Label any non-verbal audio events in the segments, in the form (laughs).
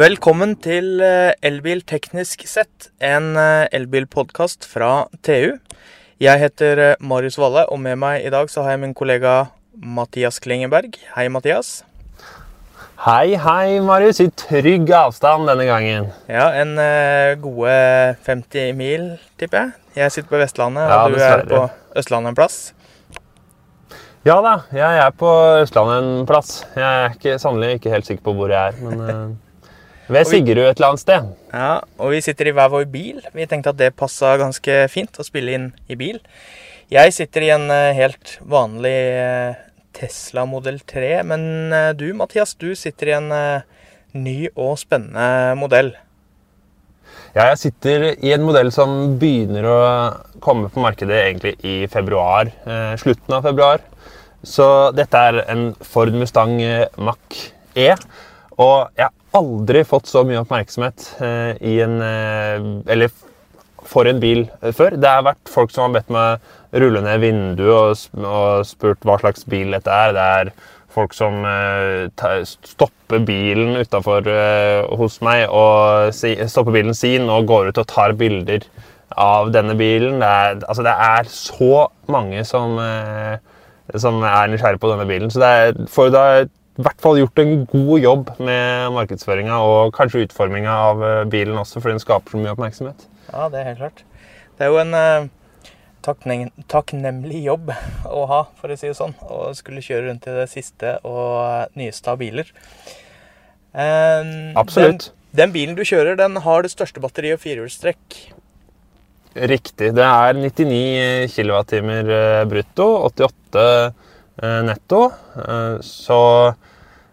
Velkommen til eh, Elbil teknisk sett, en eh, elbilpodkast fra TU. Jeg heter eh, Marius Valle, og med meg i dag så har jeg min kollega Mathias Klingeberg. Hei, Mathias. Hei, hei, Marius. I trygg avstand denne gangen. Ja, en gode 50 mil, tipper jeg. Jeg sitter på Vestlandet, Ja, og du er på Østlandet en plass. Ja da, jeg er på Østlandet en plass. Jeg er ikke, sannelig ikke helt sikker på hvor jeg er, men ved Sigrud et eller annet sted. Ja, og vi sitter i hver vår bil. Vi tenkte at det passa ganske fint å spille inn i bil. Jeg sitter i en eh, helt vanlig eh, Tesla Model 3, men eh, du Mathias, du sitter i en ny og spennende modell. Ja, jeg sitter i en modell som begynner å komme på markedet egentlig i februar. Slutten av februar. Så dette er en Ford Mustang eh, Mach-E. Og jeg aldri fått så mye oppmerksomhet eh, i en eh, Eller for en bil eh, før. Det har vært folk som har bedt meg rulle ned vinduet og, spurt hva slags bil dette er. Det er folk som stopper bilen utafor hos meg og stopper bilen sin og går ut og tar bilder av denne bilen. Det er, altså, det er så mange som, som er nysgjerrig på denne bilen. Så det er, for da i hvert fall gjort en god jobb med markedsføringa og kanskje utforminga av eh, bilen også, fordi den skaper så mye oppmerksomhet. Ja, det er helt klart. Det er jo en eh, takknem takknemlig jobb (laughs) å ha, for å si det sånn. Å skulle kjøre rundt i det siste og nyeste av biler. Eh, Absolutt. Den, den bilen du kjører, den har det største batteriet og firehjulstrekk. Riktig. Det er 99 kWt brutto, 88 eh, netto. Eh, Så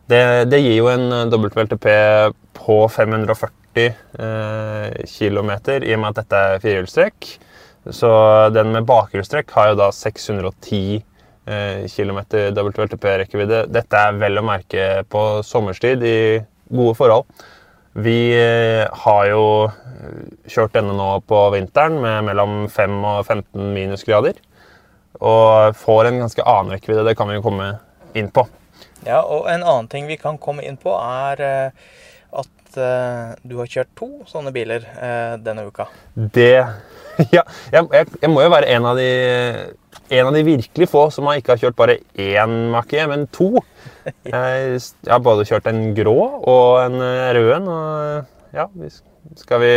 det, det gir jo en WLTP på 540 eh, km, i og med at dette er firehjulstrekk. Så den med bakhjulstrekk har jo da 610 eh, km WLTP-rekkevidde. Dette er vel å merke på sommerstid i gode forhold. Vi eh, har jo eh, kjørt denne nå på vinteren med mellom 5 og 15 minusgrader. Og får en ganske annen rekkevidde. Det kan vi jo komme inn på. Ja, og en annen ting vi kan komme inn på, er eh, at eh, du har kjørt to sånne biler eh, denne uka. Det (laughs) Ja, jeg, jeg, jeg må jo være en av de en av de virkelig få som ikke har kjørt bare én Mach-E, men to. (laughs) Jeg, jeg har både kjørt en grå og en rød en. Og ja, skal vi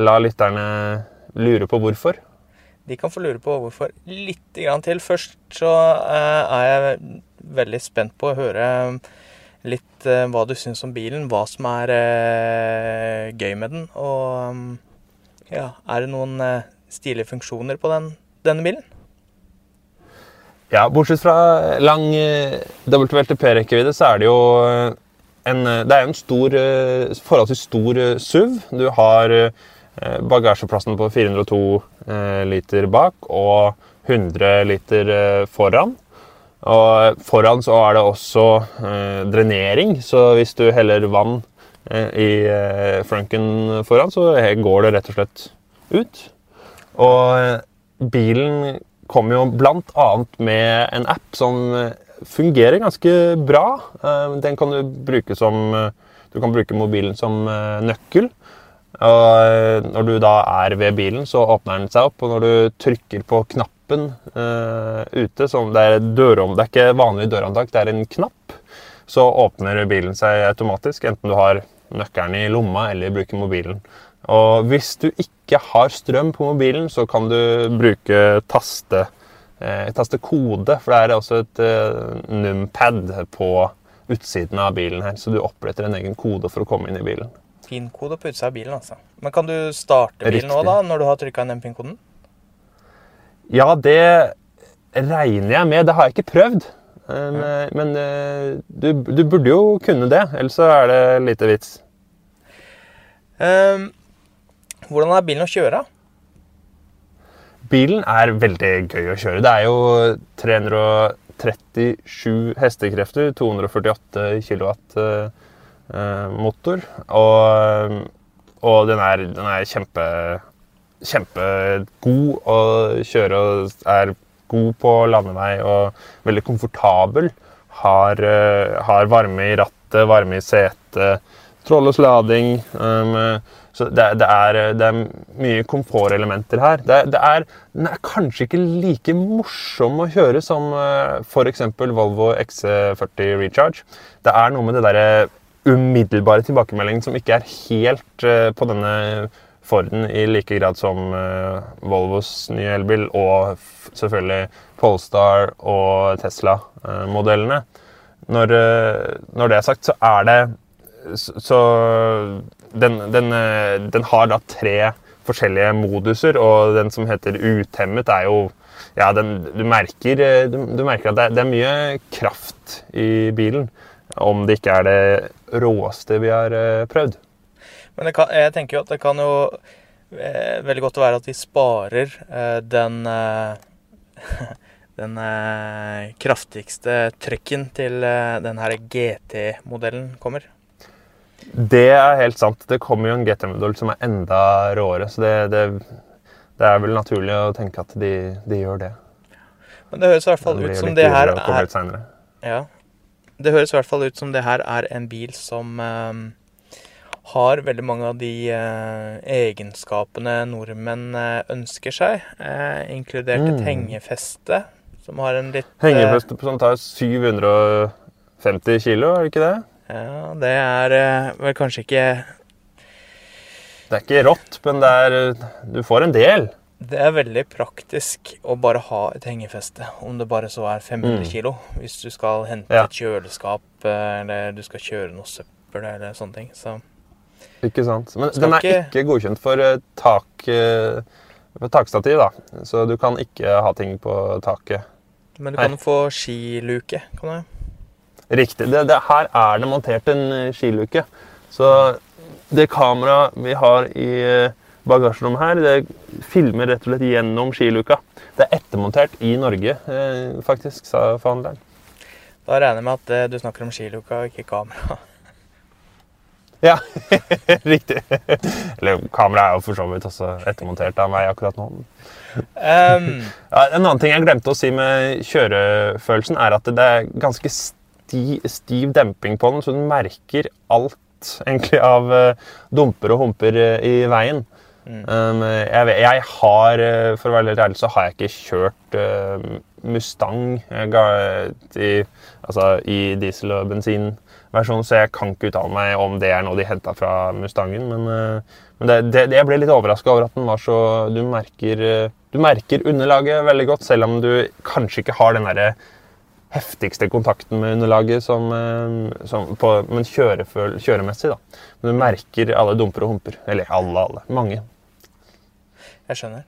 la lytterne lure på hvorfor? De kan få lure på hvorfor litt til. Først så eh, er jeg veldig spent på å høre litt eh, hva du syns om bilen. Hva som er eh, gøy med den. Og mm, ja, er det noen eh, stilige funksjoner på den, denne bilen? Ja, bortsett fra lang eh, WLTP-rekkevidde, så er det jo eh, en, eh, det er en stor, eh, forholdsvis stor eh, SUV. Du har eh, bagasjeplassen på 402 eh, liter bak og 100 liter eh, foran. Og foran så er det også eh, drenering, så hvis du heller vann eh, i eh, frunken foran, så går det rett og slett ut. Og eh, bilen kommer jo annet med en app som eh, fungerer ganske bra. Eh, Den kan du bruke som eh, Du kan bruke mobilen som eh, nøkkel. Og eh, når du da er ved bilen, så åpner den seg opp. Og når du trykker på knappen uh, ute, som det er, dørom, det er ikke vanlig dørhåndtak, det er en knapp, så åpner bilen seg automatisk. Enten du har nøkkelen i lomma eller bruker mobilen. Og hvis du ikke har strøm på mobilen, så kan du bruke taste, eh, tastekode. For det er også et eh, numpad på utsiden av bilen her, så du oppretter en egen kode for å komme inn i bilen. PIN-kode på utsida av bilen, altså. Men kan du starte bilen nå, da, når du har trykka inn den PIN-koden? Ja, det regner jeg med. Det har jeg ikke prøvd. Men, ja. men eh, du, du burde jo kunne det, ellers så er det lite vits. Um, hvordan er bilen å kjøre? Bilen er veldig gøy å kjøre. Det er jo 337 hestekrefter, 248 kilowatt eh, eh, motor. Og, og den er, den er kjempe, kjempegod å kjøre og er god på landevei og veldig komfortabel. Har, eh, har varme i rattet, varme i setet, trådløs lading. Um, så det, det, er, det, er, mye komfortelementer her. Det, det er, den er kanskje ikke like morsom å kjøre som f.eks. Volvo XC40 Recharge. Det er noe med det derre umiddelbare tilbakemeldingen som ikke er helt uh, på denne Forden i like grad som uh, Volvos nye elbil og selvfølgelig Polestar og Tesla-modellene. Når, når, det er sagt, så er det så den, den, eh, den, har da tre forskjellige moduser, og den som heter utemmet, er jo Ja, den, du, merker, eh, du, du, merker, at det, det, er mye kraft i bilen. Om det ikke er det råeste vi har eh, prøvd. Men kan, jeg tenker jo at det kan jo eh, veldig godt være at de sparer eh, den eh, (laughs) den kraftigste trøkken til den her GT-modellen kommer. Det er helt sant. Det kommer jo en GT-modell som er enda råere. Så det, det, det, er vel naturlig å tenke at de, de, gjør det. Men det høres i hvert fall ut som det her er ja, Det høres i hvert fall ut som det her er en bil som eh, har veldig mange av de eh, egenskapene nordmenn uh, ønsker seg, uh, inkludert et mm. hengefeste som har en litt Hengefeste som tar 750 kilo, er det ikke det? Ja, det er eh, vel kanskje ikke Det er ikke rått, men det er Du får en del. Det er veldig praktisk å bare ha et hengefeste, om det bare så er 500 mm. kilo. Hvis du skal hente ja. et kjøleskap, eh, eller du skal kjøre noe søppel eller sånne ting. Så Ikke sant. Men den er ikke... ikke godkjent for eh, tak, for takstativ, da. Så du kan ikke ha ting på taket. Men du kan få skiluke, kan du? Riktig. Det, det, her er det montert en eh, skiluke. Så det kameraet vi har i eh, bagasjerommet her, det filmer rett og slett gjennom skiluka. Det er ettermontert i Norge, eh, faktisk, sa forhandleren. Da regner jeg med at du snakker om skiluka og ikke kamera. (laughs) Ja, (laughs) riktig. Eller kameraet er jo for så vidt også ettermontert av meg akkurat nå. Um, (laughs) ja, en annen ting jeg glemte å si med kjørefølelsen, er at det er ganske sti, stiv demping på den, så du merker alt egentlig av uh, dumper og humper i veien. Mm. Jeg, jeg, har, uh, for å være litt ærlig, så har jeg ikke kjørt Mustang i, altså, i diesel- og bensinversjon, så jeg kan ikke uttale meg om det er noe de henta fra Mustangen. Men, men det, det, jeg ble litt overraska over at den var så Du merker, du merker underlaget veldig godt, selv om du kanskje ikke har den derre heftigste kontakten med underlaget som, eh, som på, men kjøremessig. da. Men du merker alle dumper og humper. Eller alle, alle. Mange. Jeg skjønner.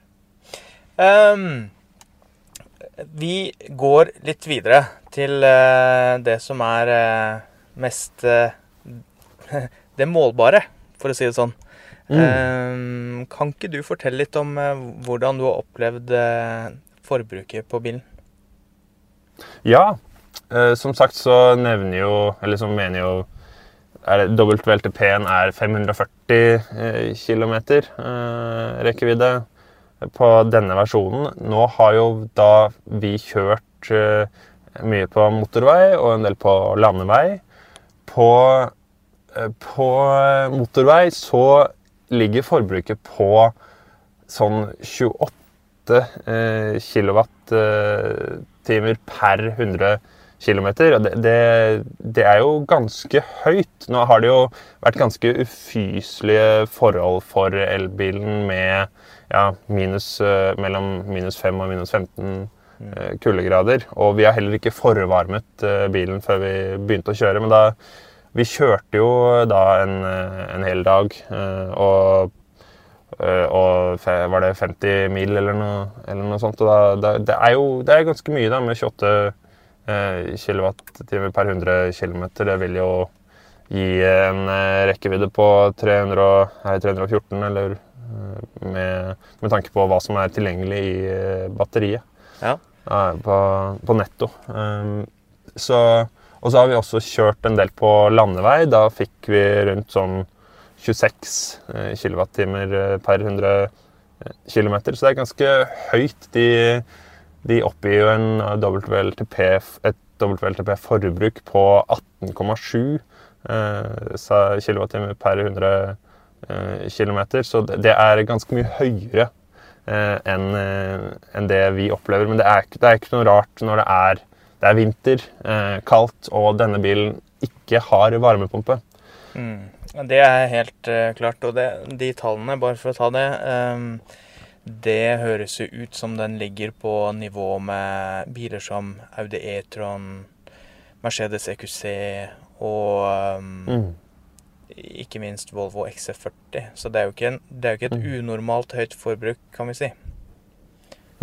Um, vi går litt videre til uh, det som er uh, mest uh, (laughs) Det målbare, for å si det sånn. Mm. Um, kan ikke du fortelle litt om hvordan du har opplevd forbruket på bilen? Ja. Som sagt så nevner jo Eller så mener jo WLTP-en er 540 eh, km eh, rekkevidde på denne versjonen. Nå har jo da vi kjørt eh, mye på motorvei og en del på landevei. På, på motorvei så ligger forbruket på sånn 28 kWt per 100 km. Og det, det, det, er jo ganske høyt. Nå har det jo vært ganske ufyselige forhold for elbilen med ja, minus, uh, mellom minus 5 og minus 15 uh, kuldegrader. Og vi har heller ikke forvarmet uh, bilen før vi begynte å kjøre. Men da, vi kjørte jo da en, en hel dag. og og var det 50 mil eller noe, eller noe sånt. Og da, det er jo det er ganske mye da, med 28 eh, kWt per 100 km. Det vil jo gi en eh, rekkevidde på 300, 314, eller eh, med, med, tanke på hva som er tilgjengelig i eh, batteriet. Ja. På, på, netto. Um, så, og så har vi også kjørt en del på landevei. Da fikk vi rundt sånn 26 kWt per 100 km. Så det er ganske høyt. De, de oppgir jo en WLTP, et WLTP-forbruk på 18,7 eh, kWt per 100 eh, km. Så det, er ganske mye høyere eh, enn eh, enn det vi opplever. Men det er, det er ikke noe rart når det er, det er vinter, eh, kaldt, og denne bilen ikke har varmepumpe. Mm. Det er helt eh, klart. Og det, de tallene, bare for å ta det ehm, Det høres jo ut som den ligger på nivå med biler som Audi E-tron, Mercedes EQC og um, Mm. ikke minst Volvo XC40. Så det er jo ikke, en, det er jo ikke et unormalt høyt forbruk, kan vi si.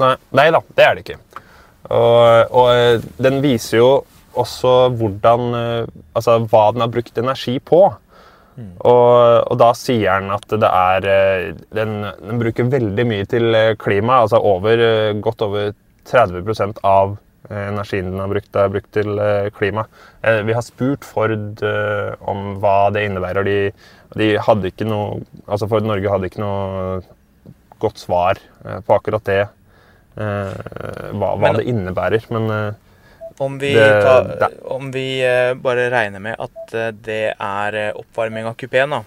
Nei, nei da, det er det ikke. Og, og eh, den viser jo også hvordan eh, Altså hva den har brukt energi på. Og, og da sier den at det er eh, den, den bruker veldig mye til eh, klima. Altså over, eh, godt over 30% av energien den har brukt, er brukt til klima. Vi har spurt Ford om hva det innebærer. De, de hadde ikke noe Altså Ford Norge hadde ikke noe godt svar på akkurat det. hva, hva Men- det innebærer. Men Om vi, Det- tar, om vi eh, bare regner med at eh, det er eh, oppvarming av kupeen, da,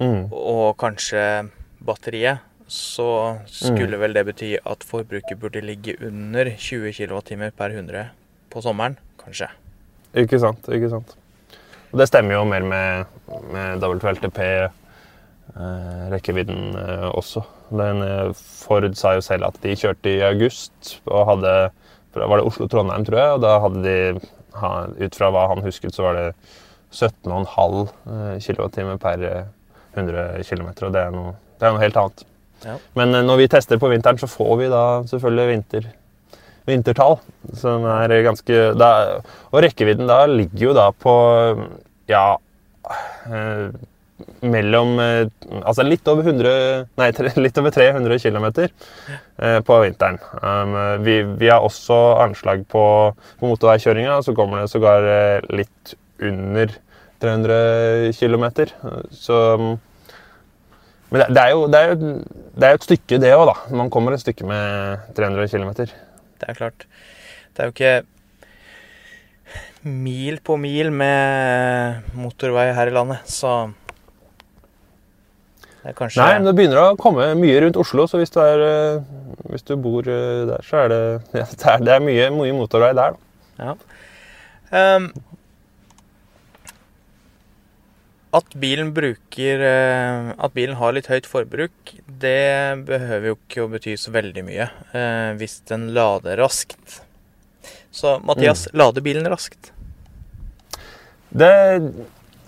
mm, og kanskje batteriet, så skulle Mm. vel det bety at forbruket burde ligge under 20 kWt per 100 på sommeren, kanskje. Ikke sant. ikke sant. Og det stemmer jo mer med, med WLTP, eh, eh, også. Den, eh, Ford sa jo selv at de kjørte i august og hadde fra- Var det Oslo-Trondheim, tror jeg? Og da hadde de, ut fra hva han husket, så var det 17,5 eh, kWt per eh, 100 km. Og det er noe, det er noe helt annet. Ja. Men eh, når vi tester på vinteren, så får vi da selvfølgelig vinter, vintertall. Som er ganske da, Og rekkevidden da ligger jo da på ja eh, mellom eh, Altså litt over 100 Nei, (laughs) litt over 300 km eh, på vinteren. Um, vi, vi har også anslag på, på motorveikjøringa, så kommer det sågar eh, litt under 300 km. Så Men det, er jo, det, er jo, det er jo et stykke, det òg, da. Man kommer et stykke med 300 km. Det er klart. Det er jo ikke mil på mil med motorvei her i landet, så kanskje Nei, men det begynner å komme mye rundt Oslo, så hvis du, er, eh, hvis du bor eh, der, så er det, (laughs) ja, det, er, det er mye, mye motorvei der. Da. Ehm, at bilen bruker eh, At bilen har litt høyt forbruk, det behøver jo ikke å bety så veldig mye uh, hvis den lader raskt. Så Mathias, lader bilen raskt? Det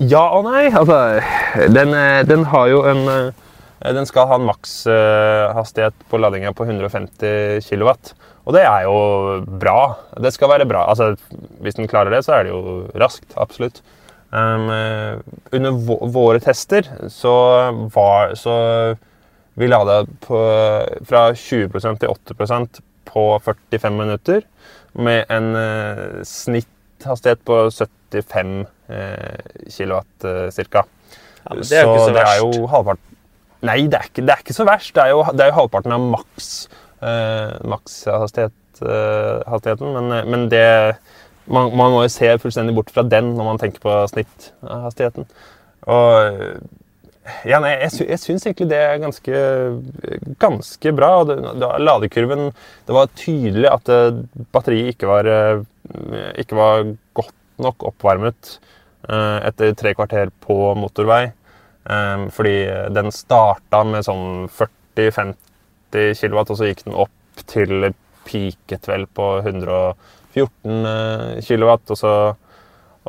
Ja og nei. Altså, den, eh, den har jo en eh, Den skal ha en makshastighet på ladinga på 150 kW. Og det er jo bra. Det skal være bra. Altså, hvis den klarer det, så er det jo raskt. Absolutt. Um, eh, under våre tester så var så vi lada på, fra 20% til 8% på 45 minutter med en uh, snitthastighet på 75 eh, kW ca. Ja, det er jo ikke så det er verst. jo halvparten Nei, det er, ikke, det er ikke så verst. Det er jo, det er jo halvparten av maks eh, makshastigheten. eh, hastigheten, men, eh, men det man, man må jo se fullstendig bort fra den når man tenker på snitthastigheten. Og ja, nei, jeg, sy jeg syns egentlig det er ganske, ganske bra. og Det, det, ladekurven Det var tydelig at eh, batteriet ikke var, eh, ikke var godt nok oppvarmet eh, etter tre kvarter på motorvei. Eh, fordi den starta med sånn 40-50 kW, og så gikk den opp til peaket vel på 114 kW. Og så,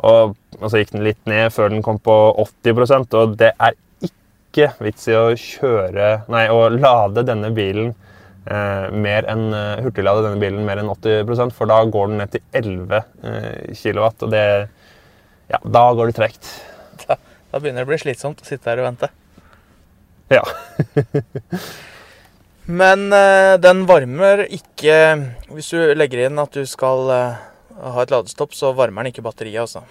og, og så gikk den litt ned før den kom på 80% og det er ikke vits i å kjøre Nei, å lade denne bilen eh, mer enn eh, hurtiglade denne bilen mer enn 80% for da går den ned til 11 eh, kW, og det Ja, da går det tregt. Da, da begynner det å bli slitsomt å sitte her og vente. Ja. (laughs) Men eh, den varmer ikke Hvis du legger inn at du skal eh, ha et ladestopp, så varmer den ikke batteriet, altså.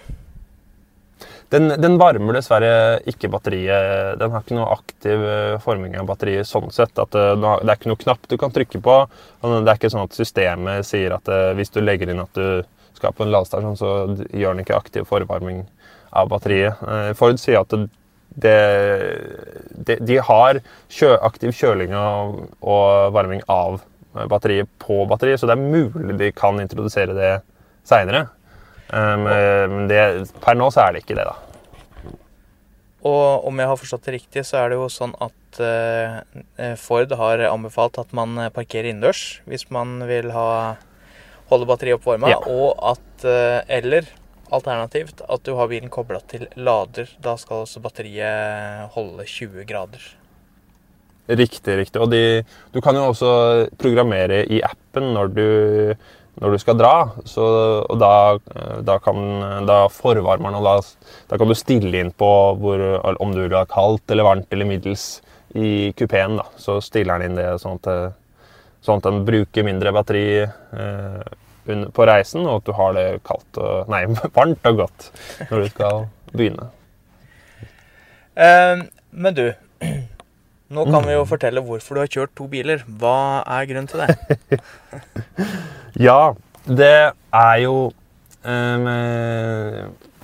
Den, den varmer dessverre ikke batteriet. Den har ikke noe aktiv eh, forming av batteriet sånn sett. At det, det er ikke noe knapp du kan trykke på. Det er ikke sånn at systemet sier at hvis du legger inn at du på en ladestasjon, så gjør den ikke aktiv forvarming av batteriet. Eh, Ford sier at det, det, de har kjø, aktiv kjøling og, og varming av batteriet på batteriet, så det er mulig de kan introdusere det seinere. Men per nå så er det ikke det, da. Og om jeg har forstått det riktig, så er det jo sånn at uh, Ford har anbefalt at man parkerer innendørs hvis man vil ha holde batteriet oppvarma, ja. og at uh, Eller alternativt at du har bilen kobla til lader. Da skal også batteriet holde 20 grader. Riktig, riktig. Og de, du kan jo også programmere i appen når du når du skal dra. Så, og da, da, kan, da forvarmeren og da, da, kan du stille inn på hvor, om du vil ha kaldt eller varmt eller middels i kupeen. Så stiller den inn det sånn at, sånn at den bruker mindre batteri eh, på reisen, og at du har det kaldt og, nei, (laughs) varmt og godt når du skal begynne. Uh, men du, (clears throat) nå kan vi jo fortelle hvorfor du har kjørt to biler. Hva er grunnen til det? (laughs) ja, det er jo um,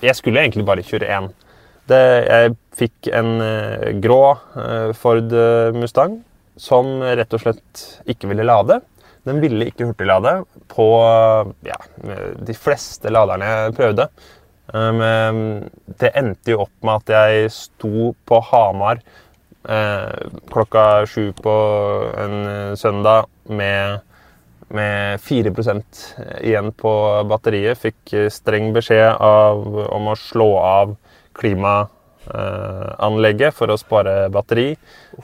Jeg skulle egentlig bare kjøre én. Det, jeg fikk en grå Ford Mustang som rett og slett ikke ville lade. Den ville ikke hurtiglade på ja, de fleste laderne jeg prøvde. Um, det endte jo opp med at jeg sto på Hamar eh, klokka sju på en eh, søndag med, med 4% igjen på batteriet. Fikk streng beskjed av, om å slå av klima Eh, anlegget for å spare batteri,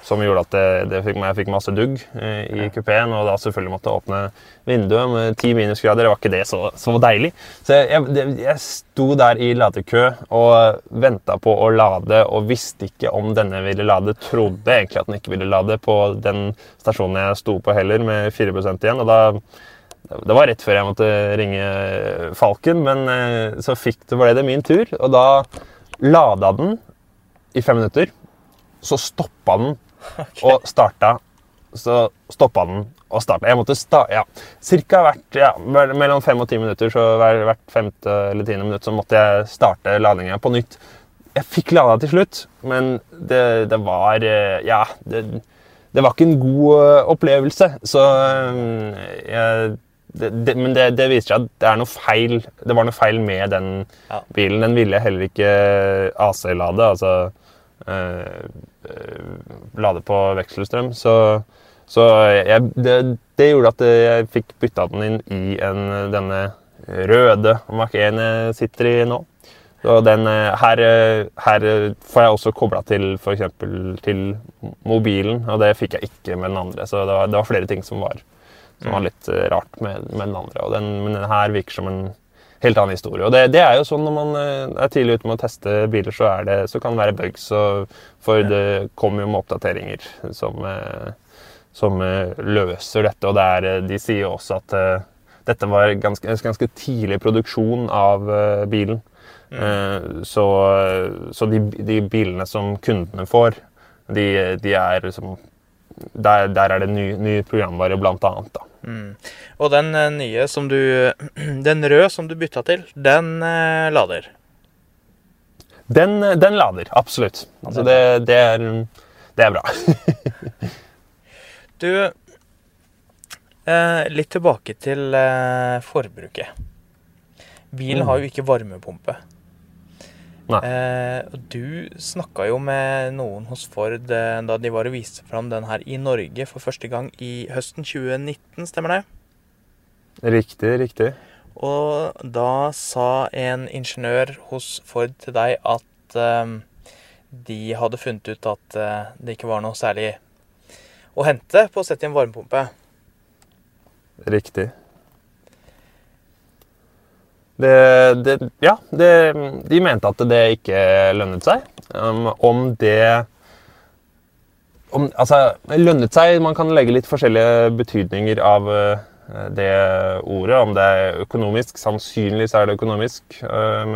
som gjorde at det, det fikk, jeg fikk masse dugg eh, i kupeen. Og da selvfølgelig måtte jeg åpne vinduet med ti minusgrader. Det var ikke det så, så deilig. Så jeg, jeg, sto der i ladekø og venta på å lade og visste ikke om denne ville lade. Trodde egentlig at den ikke ville lade på den stasjonen jeg sto på heller, med 4% igjen. og da det var rett før jeg måtte ringe Falken, men eh, så fikk det, ble det min tur. Og da lada den i fem minutter. Så stoppa den (laughs) okay. og starta. Så stoppa den og starta. Jeg måtte sta ja, cirka hvert, ja, mellom fem og ti minutter, så hvert femte eller tiende minutt så måtte jeg starte ladinga på nytt. Jeg fikk lada til slutt, men det, det var eh, Ja, det, det, var ikke en god eh, opplevelse. Så eh, jeg det, det, men det, det, viser seg at det er noe feil Det var noe feil med den bilen. Den ville heller ikke AC-lade, altså lade på vekselstrøm. Så, så jeg, det, gjorde at jeg fikk bytta den inn i en, denne røde Mac-1 jeg sitter i nå. Så den, her, her får jeg også kobla til f.eks. til mobilen, og det fikk jeg ikke med den andre. Så det var, det var flere ting som var som var litt eh, rart med, med den andre. Den, men den her virker som en helt annen historie. Og det, det, er jo sånn når man eh, er tidlig ute med å teste biler, så, det, så kan det være bugs. for det kommer jo med oppdateringer som, eh, som løser dette. Og det er, de sier også at dette var ganske, ganske tidlig produksjon av bilen. Mm. Så, så de, de, bilene som kundene får, de, de er liksom der, der, er det ny, ny programvare, blant annet. Da. Mm. Og den eh, nye som du (clears throat) Den røde som du bytta til, den eh, lader? Den, eh, den, lader, absolutt. Altså det, det, er, det er bra. (laughs) du eh, Litt tilbake til eh, forbruket. Bilen mm. har jo ikke varmepumpe. Eh, du snakka jo med noen hos Ford eh, da de var og viste fram den her i Norge for første gang i høsten 2019, stemmer det? Riktig, riktig. Og da sa en ingeniør hos Ford til deg at eh, de hadde funnet ut at eh, det ikke var noe særlig å hente på å sette inn varmepumpe. Riktig. Det, det, ja, det, de mente at det ikke lønnet seg. Um, om det om, Altså, lønnet seg Man kan legge litt forskjellige betydninger av uh, det ordet. Om det er økonomisk. Sannsynligvis er det økonomisk. Um,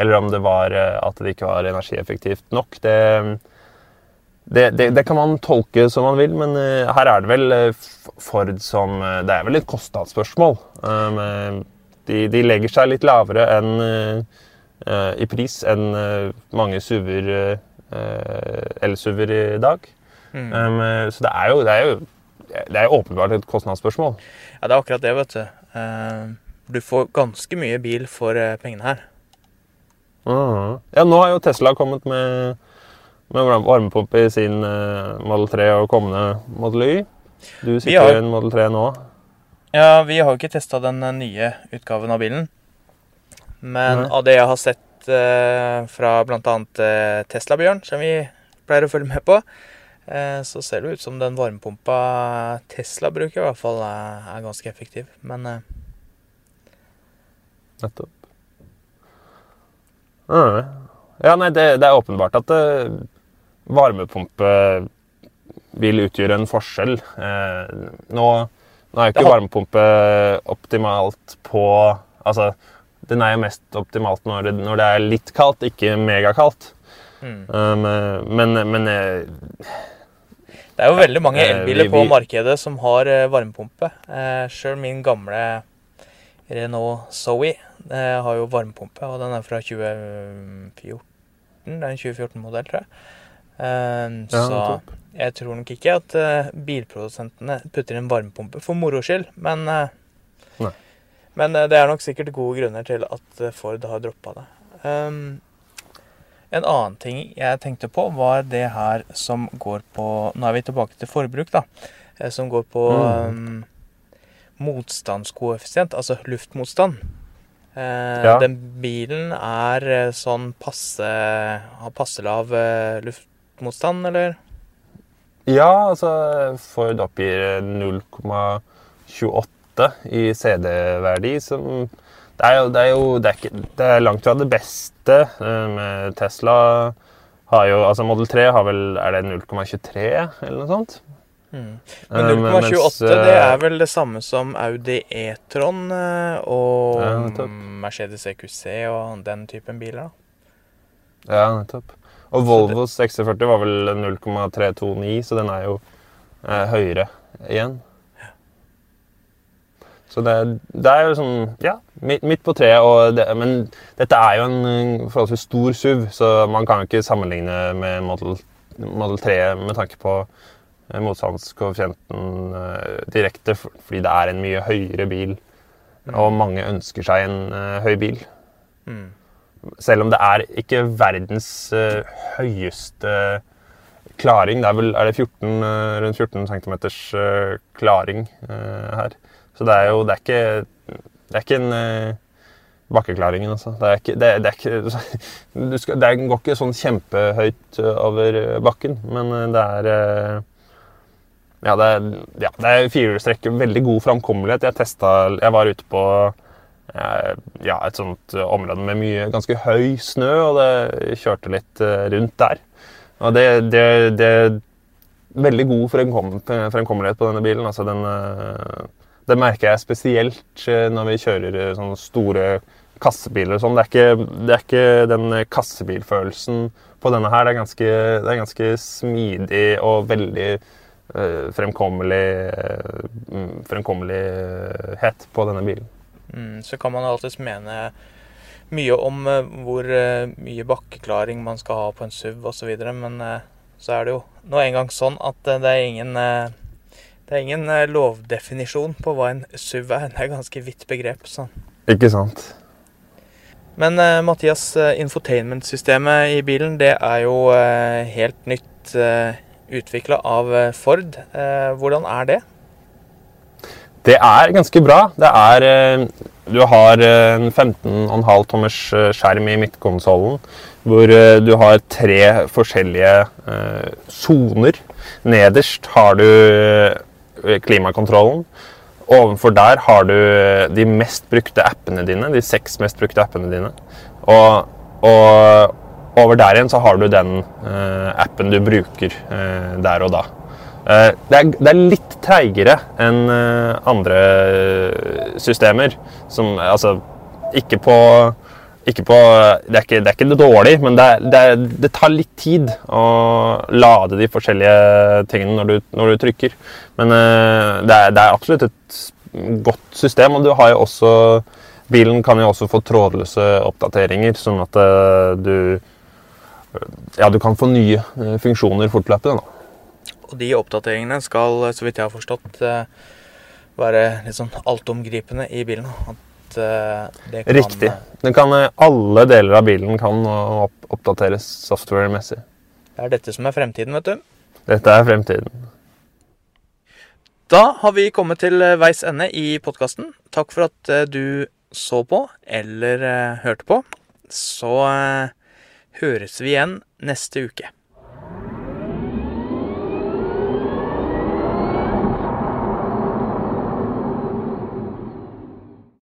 eller om det var uh, at det ikke var energieffektivt nok. Det, det, det, det, kan man tolke som man vil, men uh, her er det vel Ford som Det er vel et kostnadsspørsmål. Um, de, de, legger seg litt lavere enn uh, i pris enn uh, mange SUV-er, uh, el-SUV-er i dag. Mm. Um, så det er, jo, det, er jo, det er jo åpenbart et kostnadsspørsmål. Ja, det er akkurat det, vet du. Du får ganske mye bil for pengene her. Mhm. Ja, nå har jo Tesla kommet med, med varmepumpe i sin Model 3 og kommende Model Y. Du sitter har- i en Model 3 nå. Ja, vi har jo ikke testa den eh, nye utgaven av bilen. Men Nei. av det jeg har sett eh, fra bl.a. Uh, Tesla-Bjørn, som vi pleier å følge med på, eh, så ser det ut som den varmepumpa Tesla bruker, i hvert fall er, er ganske effektiv. Men eh, Nettopp. Mm. Ja, nei, det, det er åpenbart at eh, varmepumpe vil utgjøre en forskjell. Eh, nå, nå er jo ikke varmepumpe optimalt på Altså, den er jo mest optimalt når det, når det er litt kaldt, ikke megakaldt. mm. Um, men, men eh, det er jo veldig mange eh, elbiler vi- på markedet som har eh, varmepumpe. Uh, Sjøl min gamle Renault Zoe har jo varmepumpe, og den er fra 2014. Det er en 2014-modell, tror jeg. Eh, Ja, så jeg tror nok ikke at uh, bilprodusentene putter inn varmepumpe for moro skyld, men uh, Men uh, det er nok sikkert gode grunner til at Ford har droppa det. Um, en annen ting jeg tenkte på, var det her som går på Nå er vi tilbake til forbruk, da. Som går på Mm. um, motstandskoeffisient, altså luftmotstand. Ja. Den bilen er sånn passe Har passe lav eh, luftmotstand, eller? Ja, altså Ford oppgir 0,28 i CD-verdi, som det er jo, det er jo det er ikke, det er langt fra det beste. eh, Med Tesla har jo Altså Model 3 har vel Er det 0,23 eller noe sånt? Mm. Eh, Men 0,28 det eh, er vel det samme som Audi E-tron eh, og Ja. Mercedes EQC og den typen biler. da. Ja, nettopp. Og Volvos XC40 var vel 0,329, så den er jo eh, høyere igjen. Så det, det er jo sånn Ja, midt, midt på treet. Det, men dette er jo en forholdsvis stor SUV, så man kan jo ikke sammenligne med Model, Model 3 med tanke på eh, motstandskoeffisienten uh, direkte, for- fordi det er en mye høyere bil. Og mange ønsker seg en uh, høy bil. Mm. Selv om det er ikke verdens uh, høyeste klaring. Det er vel er det 14, uh, rundt 14 cm uh, klaring eh, her. Så det er jo Det er ikke, det er ikke en bakkeklaringen, altså. Det er ikke, det, det er ikke (laughs) du skal, Det går ikke sånn kjempehøyt eh, over eh, bakken, men eh, det er eh, ja, det er, ja, er firehjulstrekk. Veldig god framkommelighet. Jeg Jeg var ute på eh, ja, et sånt eh, område med mye ganske høy snø, og det kjørte litt eh, rundt der. Og det, det, det er veldig god fremkommelighet på denne bilen. Altså den, eh, det merker jeg spesielt eh, når vi kjører eh, sånne store kassebiler sånn. Det, det er ikke den eh, kassebilfølelsen på denne her. Det er ganske, det er ganske smidig og veldig eh, fremkommelig, eh, mm, fremkommelighet på denne bilen. Mm, så kan man alltids mene mye om eh, hvor eh, mye bakkeklaring man skal ha på en SUV osv., men eh, så er det jo nå engang sånn at det er ingen det er ingen lovdefinisjon på hva en SUV er. (laughs) Det er ganske vidt begrep. Så. Ikke sant? Men Mathias, infotainment-systemet i bilen det er jo helt nytt utvikla av Ford. Hvordan er det? Det er ganske bra. Det er eh, Du har eh, en 15,5 tommers eh, skjerm i midtkonsollen, hvor du har tre forskjellige soner. Nederst har du klimakontrollen. Ovenfor der har du de mest brukte appene dine, de seks mest brukte appene dine. Og, og over der igjen så har du den appen du bruker der og da. Eh, det, er, det er litt treigere enn eh, andre systemer. Som altså Ikke på ikke på, det, er ikke, det er ikke dårlig, men det, er, det, det tar litt tid å lade de forskjellige tingene når du, når du trykker. Men eh, det, er, det absolutt et godt system, og du har jo også bilen kan jo også få trådløse oppdateringer, sånn at du Ja, du kan få nye funksjoner fortløpende. da. Og de oppdateringene skal, så vidt jeg har forstått, eh, være litt sånn altomgripende i bilen. At eh, det kan Riktig. Den kan, eh, alle deler av bilen kan oppdateres software-messig. Det er dette som er fremtiden, vet du. Dette er fremtiden. Da har vi kommet til veis ende i podkasten. Takk for at du så på, eller hørte på. Så høres vi igjen neste uke.